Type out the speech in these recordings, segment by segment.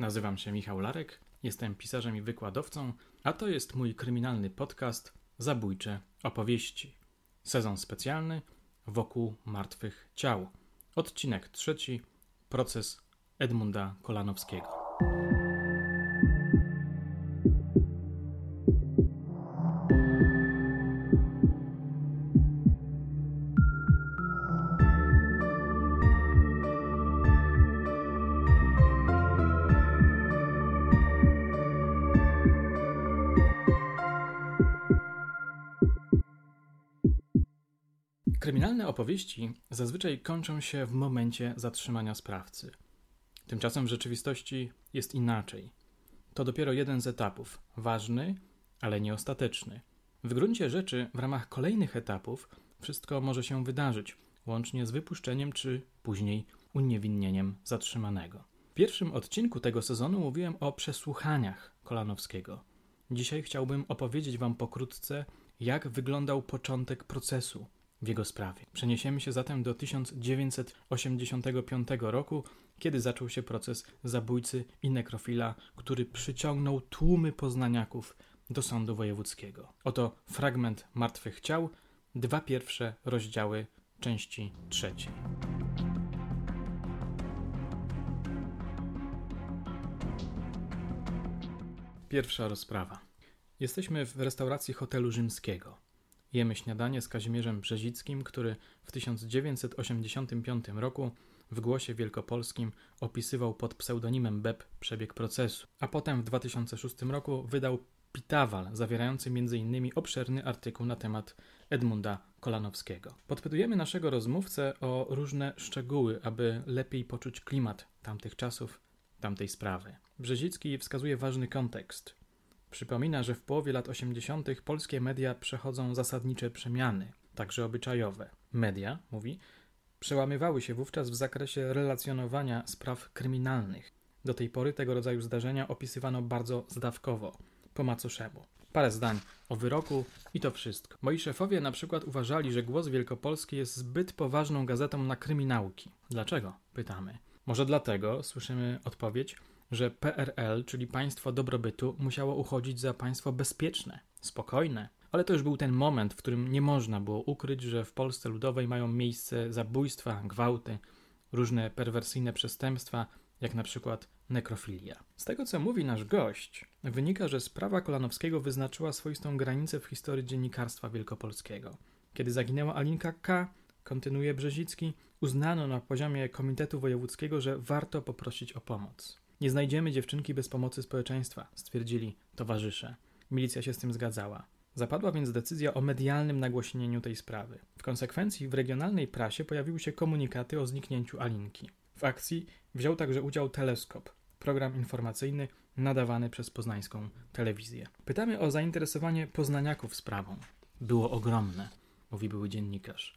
Nazywam się Michał Larek, jestem pisarzem i wykładowcą, a to jest mój kryminalny podcast Zabójcze opowieści. Sezon specjalny wokół martwych ciał. Odcinek trzeci Proces Edmunda Kolanowskiego. Kryminalne opowieści zazwyczaj kończą się w momencie zatrzymania sprawcy. Tymczasem w rzeczywistości jest inaczej. To dopiero jeden z etapów, ważny, ale nie ostateczny. W gruncie rzeczy, w ramach kolejnych etapów, wszystko może się wydarzyć, łącznie z wypuszczeniem czy później uniewinnieniem zatrzymanego. W pierwszym odcinku tego sezonu mówiłem o przesłuchaniach Kolanowskiego. Dzisiaj chciałbym opowiedzieć Wam pokrótce, jak wyglądał początek procesu w jego sprawie. Przeniesiemy się zatem do 1985 roku, kiedy zaczął się proces zabójcy i nekrofila, który przyciągnął tłumy poznaniaków do sądu wojewódzkiego. Oto fragment martwych ciał, dwa pierwsze rozdziały części trzeciej. Pierwsza rozprawa. Jesteśmy w restauracji hotelu rzymskiego. Jemy śniadanie z Kazimierzem Brzezickim, który w 1985 roku w Głosie Wielkopolskim opisywał pod pseudonimem Beb przebieg procesu, a potem w 2006 roku wydał Pitawal, zawierający m.in. obszerny artykuł na temat Edmunda Kolanowskiego. Podpytujemy naszego rozmówcę o różne szczegóły, aby lepiej poczuć klimat tamtych czasów, tamtej sprawy. Brzezicki wskazuje ważny kontekst – Przypomina, że w połowie lat 80. polskie media przechodzą zasadnicze przemiany, także obyczajowe. Media, mówi, przełamywały się wówczas w zakresie relacjonowania spraw kryminalnych. Do tej pory tego rodzaju zdarzenia opisywano bardzo zdawkowo, po macoszemu. Parę zdań o wyroku i to wszystko. Moi szefowie na przykład uważali, że Głos Wielkopolski jest zbyt poważną gazetą na kryminałki. Dlaczego? Pytamy. Może dlatego, słyszymy odpowiedź, że PRL, czyli państwo dobrobytu, musiało uchodzić za państwo bezpieczne, spokojne. Ale to już był ten moment, w którym nie można było ukryć, że w Polsce Ludowej mają miejsce zabójstwa, gwałty, różne perwersyjne przestępstwa, jak na przykład nekrofilia. Z tego, co mówi nasz gość, wynika, że sprawa Kolanowskiego wyznaczyła swoistą granicę w historii dziennikarstwa wielkopolskiego. Kiedy zaginęła Alinka K., kontynuuje Brzezicki, uznano na poziomie Komitetu Wojewódzkiego, że warto poprosić o pomoc. Nie znajdziemy dziewczynki bez pomocy społeczeństwa, stwierdzili towarzysze. Milicja się z tym zgadzała. Zapadła więc decyzja o medialnym nagłośnieniu tej sprawy. W konsekwencji w regionalnej prasie pojawiły się komunikaty o zniknięciu Alinki. W akcji wziął także udział Teleskop, program informacyjny nadawany przez poznańską telewizję. Pytamy o zainteresowanie poznaniaków sprawą. Było ogromne, mówi były dziennikarz.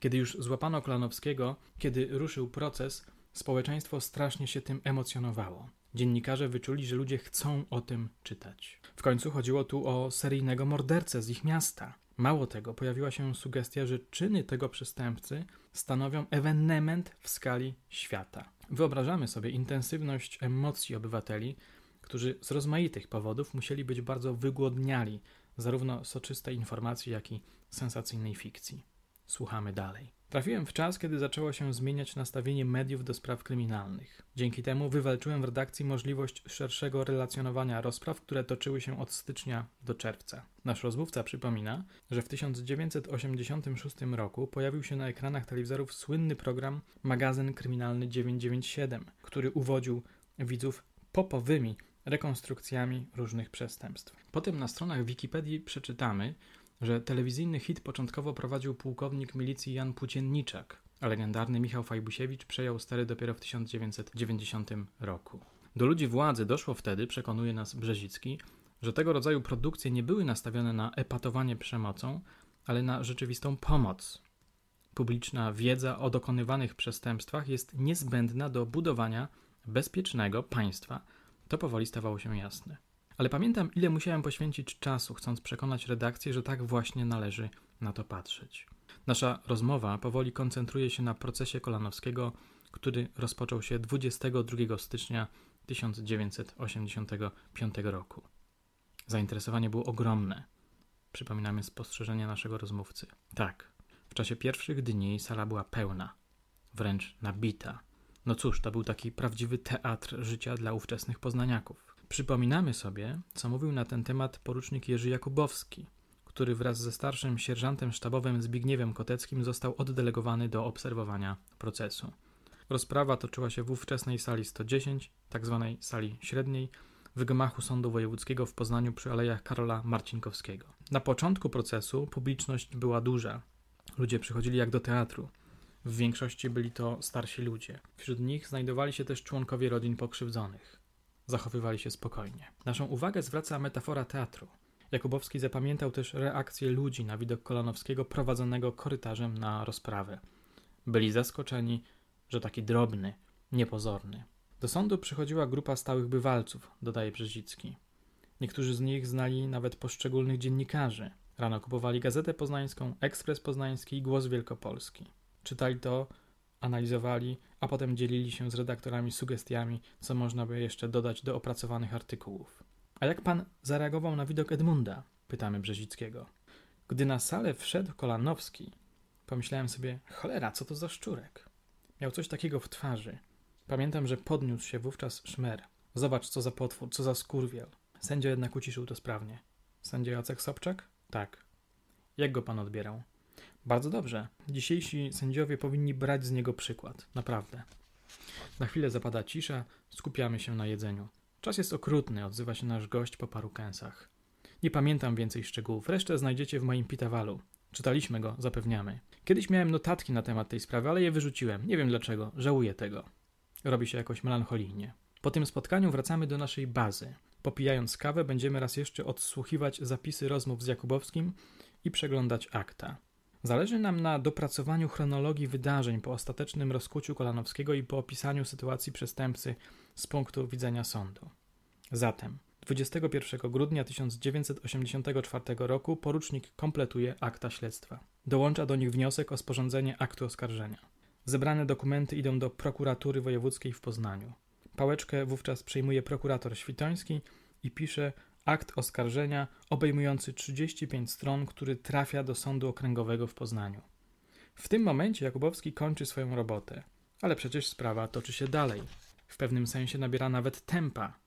Kiedy już złapano Klanowskiego, kiedy ruszył proces, Społeczeństwo strasznie się tym emocjonowało. Dziennikarze wyczuli, że ludzie chcą o tym czytać. W końcu chodziło tu o seryjnego mordercę z ich miasta. Mało tego, pojawiła się sugestia, że czyny tego przestępcy stanowią ewenement w skali świata. Wyobrażamy sobie intensywność emocji obywateli, którzy z rozmaitych powodów musieli być bardzo wygłodniali zarówno soczystej informacji, jak i sensacyjnej fikcji. Słuchamy dalej. Trafiłem w czas, kiedy zaczęło się zmieniać nastawienie mediów do spraw kryminalnych. Dzięki temu wywalczyłem w redakcji możliwość szerszego relacjonowania rozpraw, które toczyły się od stycznia do czerwca. Nasz rozmówca przypomina, że w 1986 roku pojawił się na ekranach telewizorów słynny program Magazyn Kryminalny 997, który uwodził widzów popowymi rekonstrukcjami różnych przestępstw. Potem na stronach Wikipedii przeczytamy, że telewizyjny hit początkowo prowadził pułkownik milicji Jan Płócienniczak, a legendarny Michał Fajbusiewicz przejął stery dopiero w 1990 roku. Do ludzi władzy doszło wtedy, przekonuje nas Brzezicki, że tego rodzaju produkcje nie były nastawione na epatowanie przemocą, ale na rzeczywistą pomoc. Publiczna wiedza o dokonywanych przestępstwach jest niezbędna do budowania bezpiecznego państwa. To powoli stawało się jasne. Ale pamiętam, ile musiałem poświęcić czasu, chcąc przekonać redakcję, że tak właśnie należy na to patrzeć. Nasza rozmowa powoli koncentruje się na procesie Kolanowskiego, który rozpoczął się 22 stycznia 1985 roku. Zainteresowanie było ogromne. Przypominamy spostrzeżenie naszego rozmówcy. Tak, w czasie pierwszych dni sala była pełna, wręcz nabita. No cóż, to był taki prawdziwy teatr życia dla ówczesnych poznaniaków. Przypominamy sobie, co mówił na ten temat porucznik Jerzy Jakubowski, który wraz ze starszym sierżantem sztabowym Zbigniewem Koteckim został oddelegowany do obserwowania procesu. Rozprawa toczyła się w ówczesnej sali 110, tzw. Tak sali średniej, w gmachu Sądu Wojewódzkiego w Poznaniu przy alejach Karola Marcinkowskiego. Na początku procesu publiczność była duża. Ludzie przychodzili jak do teatru. W większości byli to starsi ludzie. Wśród nich znajdowali się też członkowie rodzin pokrzywdzonych. Zachowywali się spokojnie. Naszą uwagę zwraca metafora teatru. Jakubowski zapamiętał też reakcję ludzi na widok Kolanowskiego prowadzonego korytarzem na rozprawę. Byli zaskoczeni, że taki drobny, niepozorny. Do sądu przychodziła grupa stałych bywalców, dodaje Brzezicki. Niektórzy z nich znali nawet poszczególnych dziennikarzy. Rano kupowali Gazetę Poznańską, Ekspres Poznański i Głos Wielkopolski. Czytali to, analizowali, a potem dzielili się z redaktorami sugestiami, co można by jeszcze dodać do opracowanych artykułów. A jak pan zareagował na widok Edmunda? pytamy Brzezickiego. Gdy na salę wszedł Kolanowski, pomyślałem sobie, cholera, co to za szczurek. Miał coś takiego w twarzy. Pamiętam, że podniósł się wówczas szmer. Zobacz, co za potwór, co za skurwiel. Sędzia jednak uciszył to sprawnie. Sędzia Jacek Sobczak? Tak. Jak go pan odbierał? Bardzo dobrze. Dzisiejsi sędziowie powinni brać z niego przykład. Naprawdę. Na chwilę zapada cisza, skupiamy się na jedzeniu. Czas jest okrutny, odzywa się nasz gość po paru kęsach. Nie pamiętam więcej szczegółów, resztę znajdziecie w moim pitawalu. Czytaliśmy go, zapewniamy. Kiedyś miałem notatki na temat tej sprawy, ale je wyrzuciłem. Nie wiem dlaczego, żałuję tego. Robi się jakoś melancholijnie. Po tym spotkaniu wracamy do naszej bazy. Popijając kawę, będziemy raz jeszcze odsłuchiwać zapisy rozmów z Jakubowskim i przeglądać akta. Zależy nam na dopracowaniu chronologii wydarzeń po ostatecznym rozkuciu Kolanowskiego i po opisaniu sytuacji przestępcy z punktu widzenia sądu. Zatem 21 grudnia 1984 roku porucznik kompletuje akta śledztwa. Dołącza do nich wniosek o sporządzenie aktu oskarżenia. Zebrane dokumenty idą do prokuratury wojewódzkiej w Poznaniu. Pałeczkę wówczas przejmuje prokurator Świtoński i pisze akt oskarżenia obejmujący 35 stron, który trafia do Sądu Okręgowego w Poznaniu. W tym momencie Jakubowski kończy swoją robotę, ale przecież sprawa toczy się dalej. W pewnym sensie nabiera nawet tempa,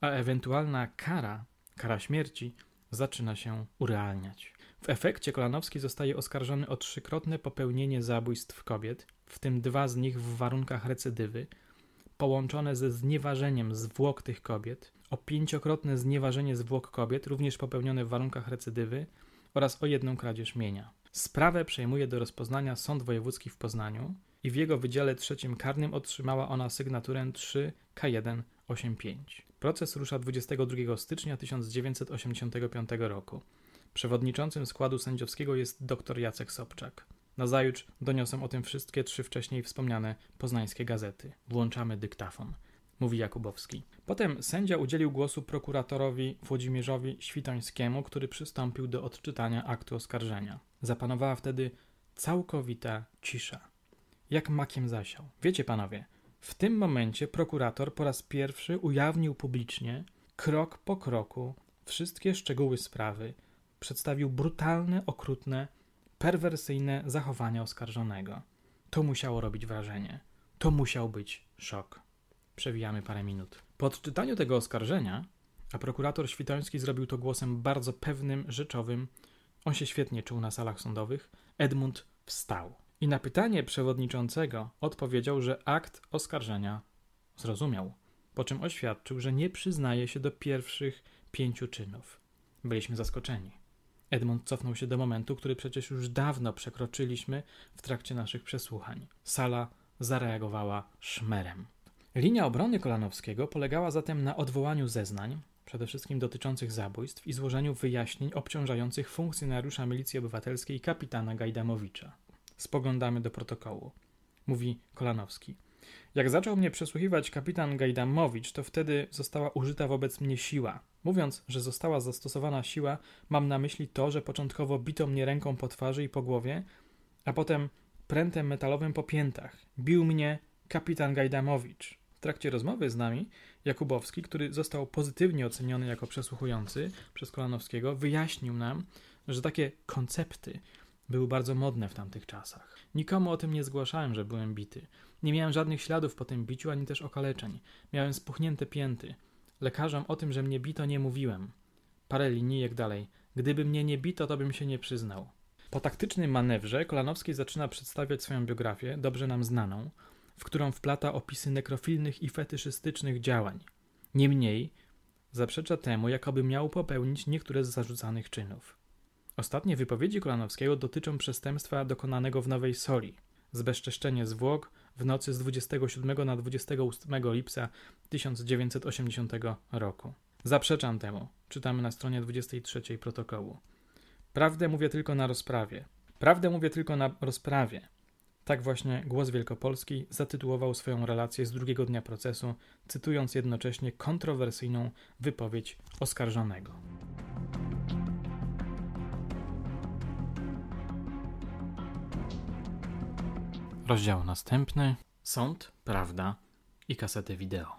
a ewentualna kara, kara śmierci, zaczyna się urealniać. W efekcie Kolanowski zostaje oskarżony o trzykrotne popełnienie zabójstw kobiet, w tym dwa z nich w warunkach recydywy, połączone ze znieważeniem zwłok tych kobiet, o pięciokrotne znieważenie zwłok kobiet, również popełnione w warunkach recydywy, oraz o jedną kradzież mienia. Sprawę przejmuje do rozpoznania Sąd Wojewódzki w Poznaniu i w jego Wydziale Trzecim Karnym otrzymała ona sygnaturę 3K185. Proces rusza 22 stycznia 1985 roku. Przewodniczącym składu sędziowskiego jest dr Jacek Sobczak. Nazajutrz doniosą o tym wszystkie trzy wcześniej wspomniane poznańskie gazety. Włączamy dyktafon, mówi Jakubowski. Potem sędzia udzielił głosu prokuratorowi Włodzimierzowi Świtońskiemu, który przystąpił do odczytania aktu oskarżenia. Zapanowała wtedy całkowita cisza. Jak makiem zasiał. Wiecie panowie, w tym momencie prokurator po raz pierwszy ujawnił publicznie, krok po kroku, wszystkie szczegóły sprawy, przedstawił brutalne, okrutne, perwersyjne zachowania oskarżonego. To musiało robić wrażenie. To musiał być szok. Przewijamy parę minut. Po odczytaniu tego oskarżenia, a prokurator Świtoński zrobił to głosem bardzo pewnym, rzeczowym, on się świetnie czuł na salach sądowych, Edmund wstał. I na pytanie przewodniczącego odpowiedział, że akt oskarżenia zrozumiał, po czym oświadczył, że nie przyznaje się do pierwszych pięciu czynów. Byliśmy zaskoczeni. Edmund cofnął się do momentu, który przecież już dawno przekroczyliśmy w trakcie naszych przesłuchań. Sala zareagowała szmerem. Linia obrony Kolanowskiego polegała zatem na odwołaniu zeznań, przede wszystkim dotyczących zabójstw, i złożeniu wyjaśnień obciążających funkcjonariusza Milicji Obywatelskiej kapitana Gajdamowicza. Spoglądamy do protokołu. Mówi Kolanowski. Jak zaczął mnie przesłuchiwać kapitan Gajdamowicz, to wtedy została użyta wobec mnie siła. Mówiąc, że została zastosowana siła, mam na myśli to, że początkowo bito mnie ręką po twarzy i po głowie, a potem prętem metalowym po piętach. Bił mnie kapitan Gajdamowicz. Trakcie rozmowy z nami Jakubowski, który został pozytywnie oceniony jako przesłuchujący przez Kolanowskiego, wyjaśnił nam, że takie koncepty były bardzo modne w tamtych czasach. Nikomu o tym nie zgłaszałem, że byłem bity. Nie miałem żadnych śladów po tym biciu, ani też okaleczeń. Miałem spuchnięte pięty. Lekarzom o tym, że mnie bito, nie mówiłem. Parę linijek dalej. Gdyby mnie nie bito, to bym się nie przyznał. Po taktycznym manewrze Kolanowski zaczyna przedstawiać swoją biografię, dobrze nam znaną, w którą wplata opisy nekrofilnych i fetyszystycznych działań. Niemniej zaprzecza temu, jakoby miał popełnić niektóre z zarzucanych czynów. Ostatnie wypowiedzi Kolanowskiego dotyczą przestępstwa dokonanego w Nowej Soli, zbezczeszczenie zwłok w nocy z 27 na 28 lipca 1980 roku. Zaprzeczam temu, czytamy na stronie 23 protokołu. Prawdę mówię tylko na rozprawie. Prawdę mówię tylko na rozprawie. Tak właśnie Głos Wielkopolski zatytułował swoją relację z drugiego dnia procesu, cytując jednocześnie kontrowersyjną wypowiedź oskarżonego. Rozdział następny: Sąd, prawda i kasety wideo.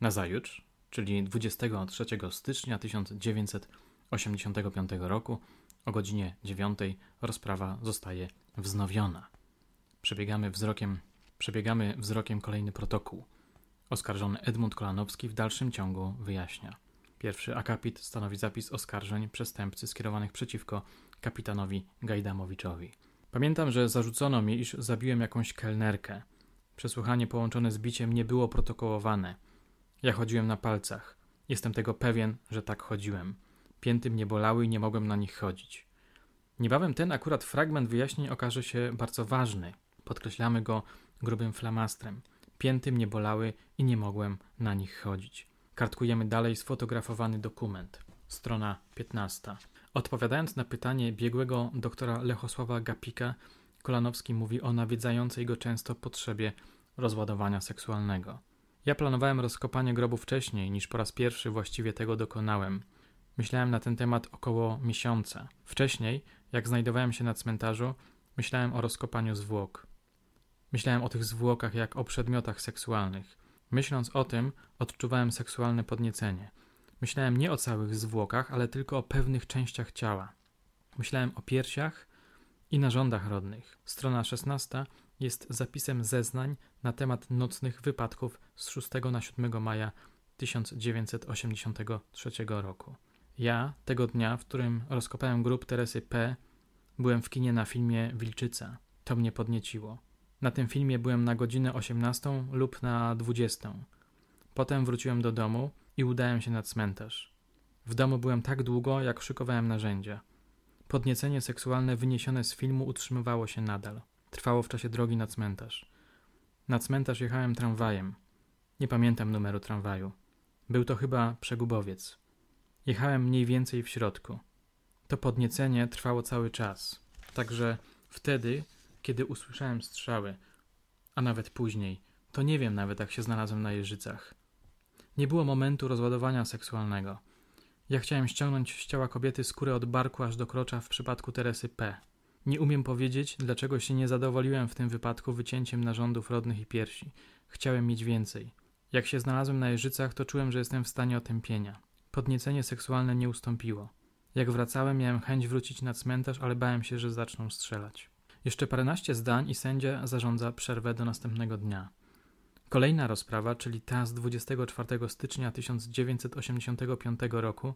Nazajutrz, czyli 23 stycznia 1985 roku, o godzinie 9 rozprawa zostaje wznowiona. Przebiegamy wzrokiem, przebiegamy wzrokiem kolejny protokół. Oskarżony Edmund Kolanowski w dalszym ciągu wyjaśnia. Pierwszy akapit stanowi zapis oskarżeń przestępcy skierowanych przeciwko kapitanowi Gajdamowiczowi. Pamiętam, że zarzucono mi, iż zabiłem jakąś kelnerkę. Przesłuchanie połączone z biciem nie było protokołowane. Ja chodziłem na palcach. Jestem tego pewien, że tak chodziłem. Pięty mnie bolały i nie mogłem na nich chodzić. Niebawem ten akurat fragment wyjaśnień okaże się bardzo ważny. Podkreślamy go grubym flamastrem. Pięty mnie bolały i nie mogłem na nich chodzić. Kartkujemy dalej sfotografowany dokument. Strona 15. Odpowiadając na pytanie biegłego doktora Lechosława Gapika, Kolanowski mówi o nawiedzającej go często potrzebie rozładowania seksualnego. Ja planowałem rozkopanie grobu wcześniej, niż po raz pierwszy właściwie tego dokonałem. Myślałem na ten temat około miesiąca. Wcześniej, jak znajdowałem się na cmentarzu, myślałem o rozkopaniu zwłok. Myślałem o tych zwłokach jak o przedmiotach seksualnych. Myśląc o tym, odczuwałem seksualne podniecenie. Myślałem nie o całych zwłokach, ale tylko o pewnych częściach ciała. Myślałem o piersiach i narządach rodnych. Strona 16 jest zapisem zeznań na temat nocnych wypadków z 6 na 7 maja 1983 roku. Ja, tego dnia, w którym rozkopałem grób Teresy P., byłem w kinie na filmie Wilczyca. To mnie podnieciło. Na tym filmie byłem na godzinę 18 lub na 20. Potem wróciłem do domu i udałem się na cmentarz. W domu byłem tak długo, jak szykowałem narzędzia. Podniecenie seksualne wyniesione z filmu utrzymywało się nadal. Trwało w czasie drogi na cmentarz. Na cmentarz jechałem tramwajem. Nie pamiętam numeru tramwaju. Był to chyba przegubowiec. Jechałem mniej więcej w środku. To podniecenie trwało cały czas. Także wtedy, kiedy usłyszałem strzały, a nawet później, to nie wiem nawet, jak się znalazłem na jeżycach. Nie było momentu rozładowania seksualnego. Ja chciałem ściągnąć z ciała kobiety skórę od barku aż do krocza w przypadku Teresy P. Nie umiem powiedzieć, dlaczego się nie zadowoliłem w tym wypadku wycięciem narządów rodnych i piersi. Chciałem mieć więcej. Jak się znalazłem na jeżycach, to czułem, że jestem w stanie otępienia. Podniecenie seksualne nie ustąpiło. Jak wracałem, miałem chęć wrócić na cmentarz, ale bałem się, że zaczną strzelać. Jeszcze paręnaście zdań i sędzia zarządza przerwę do następnego dnia. Kolejna rozprawa, czyli ta z 24 stycznia 1985 roku,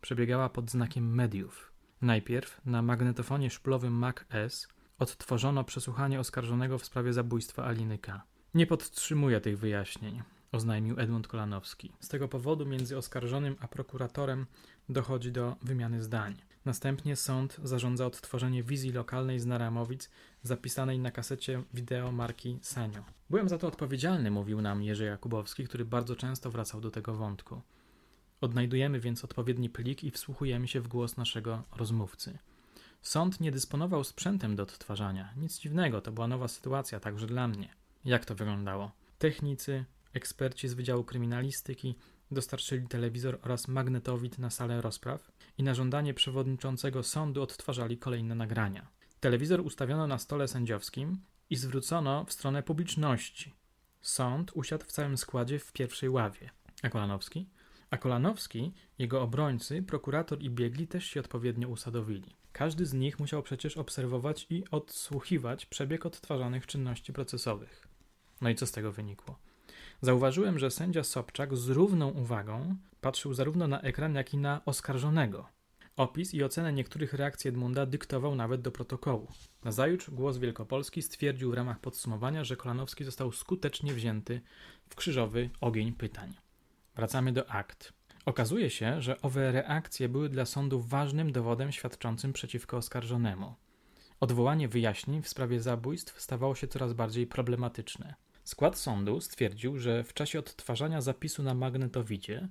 przebiegała pod znakiem mediów. Najpierw na magnetofonie szplowym Mac S odtworzono przesłuchanie oskarżonego w sprawie zabójstwa Aliny K. Nie podtrzymuję tych wyjaśnień, oznajmił Edmund Kolanowski. Z tego powodu między oskarżonym a prokuratorem dochodzi do wymiany zdań. Następnie sąd zarządza odtworzenie wizji lokalnej z Naramowic zapisanej na kasecie wideo marki Sanio. Byłem za to odpowiedzialny, mówił nam Jerzy Jakubowski, który bardzo często wracał do tego wątku. Odnajdujemy więc odpowiedni plik i wsłuchujemy się w głos naszego rozmówcy. Sąd nie dysponował sprzętem do odtwarzania. Nic dziwnego, to była nowa sytuacja także dla mnie. Jak to wyglądało? Technicy, eksperci z Wydziału Kryminalistyki dostarczyli telewizor oraz magnetowid na salę rozpraw i na żądanie przewodniczącego sądu odtwarzali kolejne nagrania. Telewizor ustawiono na stole sędziowskim i zwrócono w stronę publiczności. Sąd usiadł w całym składzie w pierwszej ławie. A Kolanowski? A Kolanowski, jego obrońcy, prokurator i biegli też się odpowiednio usadowili. Każdy z nich musiał przecież obserwować i odsłuchiwać przebieg odtwarzanych czynności procesowych. No i co z tego wynikło? Zauważyłem, że sędzia Sobczak z równą uwagą patrzył zarówno na ekran, jak i na oskarżonego. Opis i ocenę niektórych reakcji Edmunda dyktował nawet do protokołu. Nazajutrz głos Wielkopolski stwierdził w ramach podsumowania, że Kolanowski został skutecznie wzięty w krzyżowy ogień pytań. Wracamy do akt. Okazuje się, że owe reakcje były dla sądu ważnym dowodem świadczącym przeciwko oskarżonemu. Odwołanie wyjaśnień w sprawie zabójstw stawało się coraz bardziej problematyczne. Skład sądu stwierdził, że w czasie odtwarzania zapisu na magnetowidzie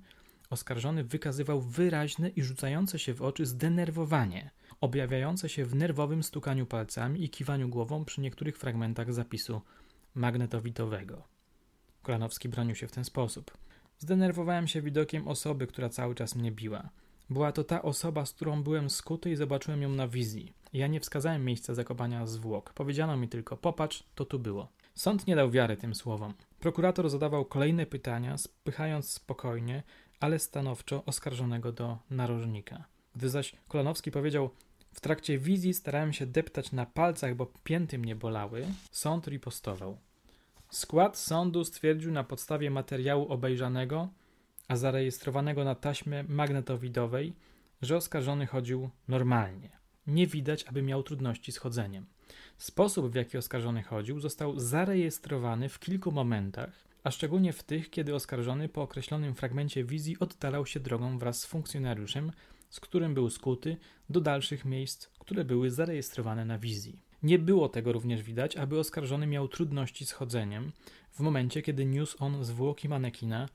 oskarżony wykazywał wyraźne i rzucające się w oczy zdenerwowanie, objawiające się w nerwowym stukaniu palcami i kiwaniu głową przy niektórych fragmentach zapisu magnetowidowego. Kolanowski bronił się w ten sposób. Zdenerwowałem się widokiem osoby, która cały czas mnie biła. Była to ta osoba, z którą byłem skuty i zobaczyłem ją na wizji. Ja nie wskazałem miejsca zakopania zwłok. Powiedziano mi tylko, popatrz, to tu było. Sąd nie dał wiary tym słowom. Prokurator zadawał kolejne pytania, spychając spokojnie, ale stanowczo oskarżonego do narożnika. Gdy zaś Kolanowski powiedział, w trakcie wizji starałem się deptać na palcach, bo pięty mnie bolały, sąd ripostował. Skład sądu stwierdził na podstawie materiału obejrzanego, a zarejestrowanego na taśmie magnetowidowej, że oskarżony chodził normalnie. Nie widać, aby miał trudności z chodzeniem. Sposób, w jaki oskarżony chodził, został zarejestrowany w kilku momentach, a szczególnie w tych, kiedy oskarżony po określonym fragmencie wizji oddalał się drogą wraz z funkcjonariuszem, z którym był skuty, do dalszych miejsc, które były zarejestrowane na wizji. Nie było tego również widać, aby oskarżony miał trudności z chodzeniem w momencie, kiedy niósł on zwłoki manekina,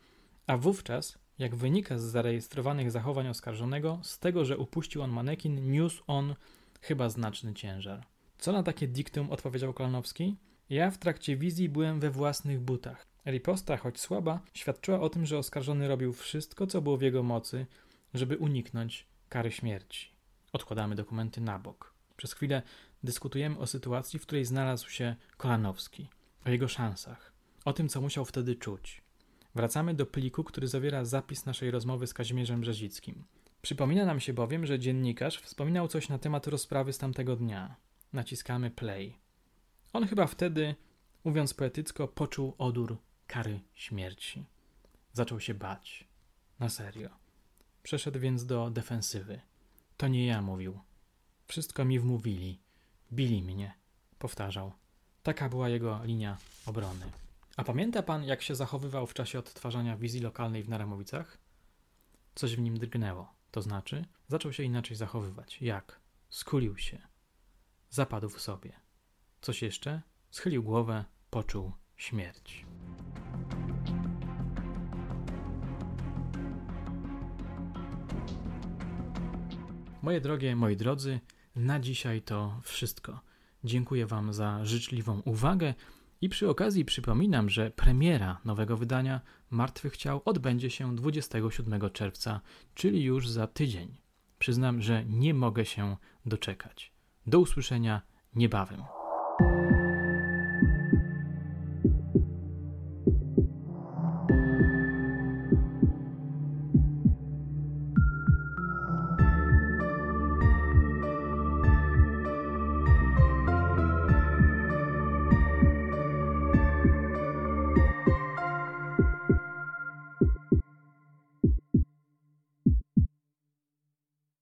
a wówczas, jak wynika z zarejestrowanych zachowań oskarżonego, z tego, że upuścił on manekin, niósł on chyba znaczny ciężar. Co na takie diktum odpowiedział Kolanowski? Ja w trakcie wizji byłem we własnych butach. Riposta, choć słaba, świadczyła o tym, że oskarżony robił wszystko, co było w jego mocy, żeby uniknąć kary śmierci. Odkładamy dokumenty na bok. Przez chwilę dyskutujemy o sytuacji, w której znalazł się Kolanowski, o jego szansach, o tym, co musiał wtedy czuć. Wracamy do pliku, który zawiera zapis naszej rozmowy z Kazimierzem Brzezickim. Przypomina nam się bowiem, że dziennikarz wspominał coś na temat rozprawy z tamtego dnia. Naciskamy play. On chyba wtedy, mówiąc poetycko, poczuł odór kary śmierci. Zaczął się bać. Na serio. Przeszedł więc do defensywy. To nie ja mówił. Wszystko mi wmówili. Bili mnie. Powtarzał. Taka była jego linia obrony. A pamięta pan, jak się zachowywał w czasie odtwarzania wizji lokalnej w Naramowicach? Coś w nim drgnęło. To znaczy, zaczął się inaczej zachowywać. Jak? Skulił się. Zapadł w sobie. Coś jeszcze? Schylił głowę, poczuł śmierć. Moje drogie, moi drodzy, na dzisiaj to wszystko. Dziękuję Wam za życzliwą uwagę i przy okazji przypominam, że premiera nowego wydania Martwych Ciał odbędzie się 27 czerwca, czyli już za tydzień. Przyznam, że nie mogę się doczekać. Do usłyszenia niebawem.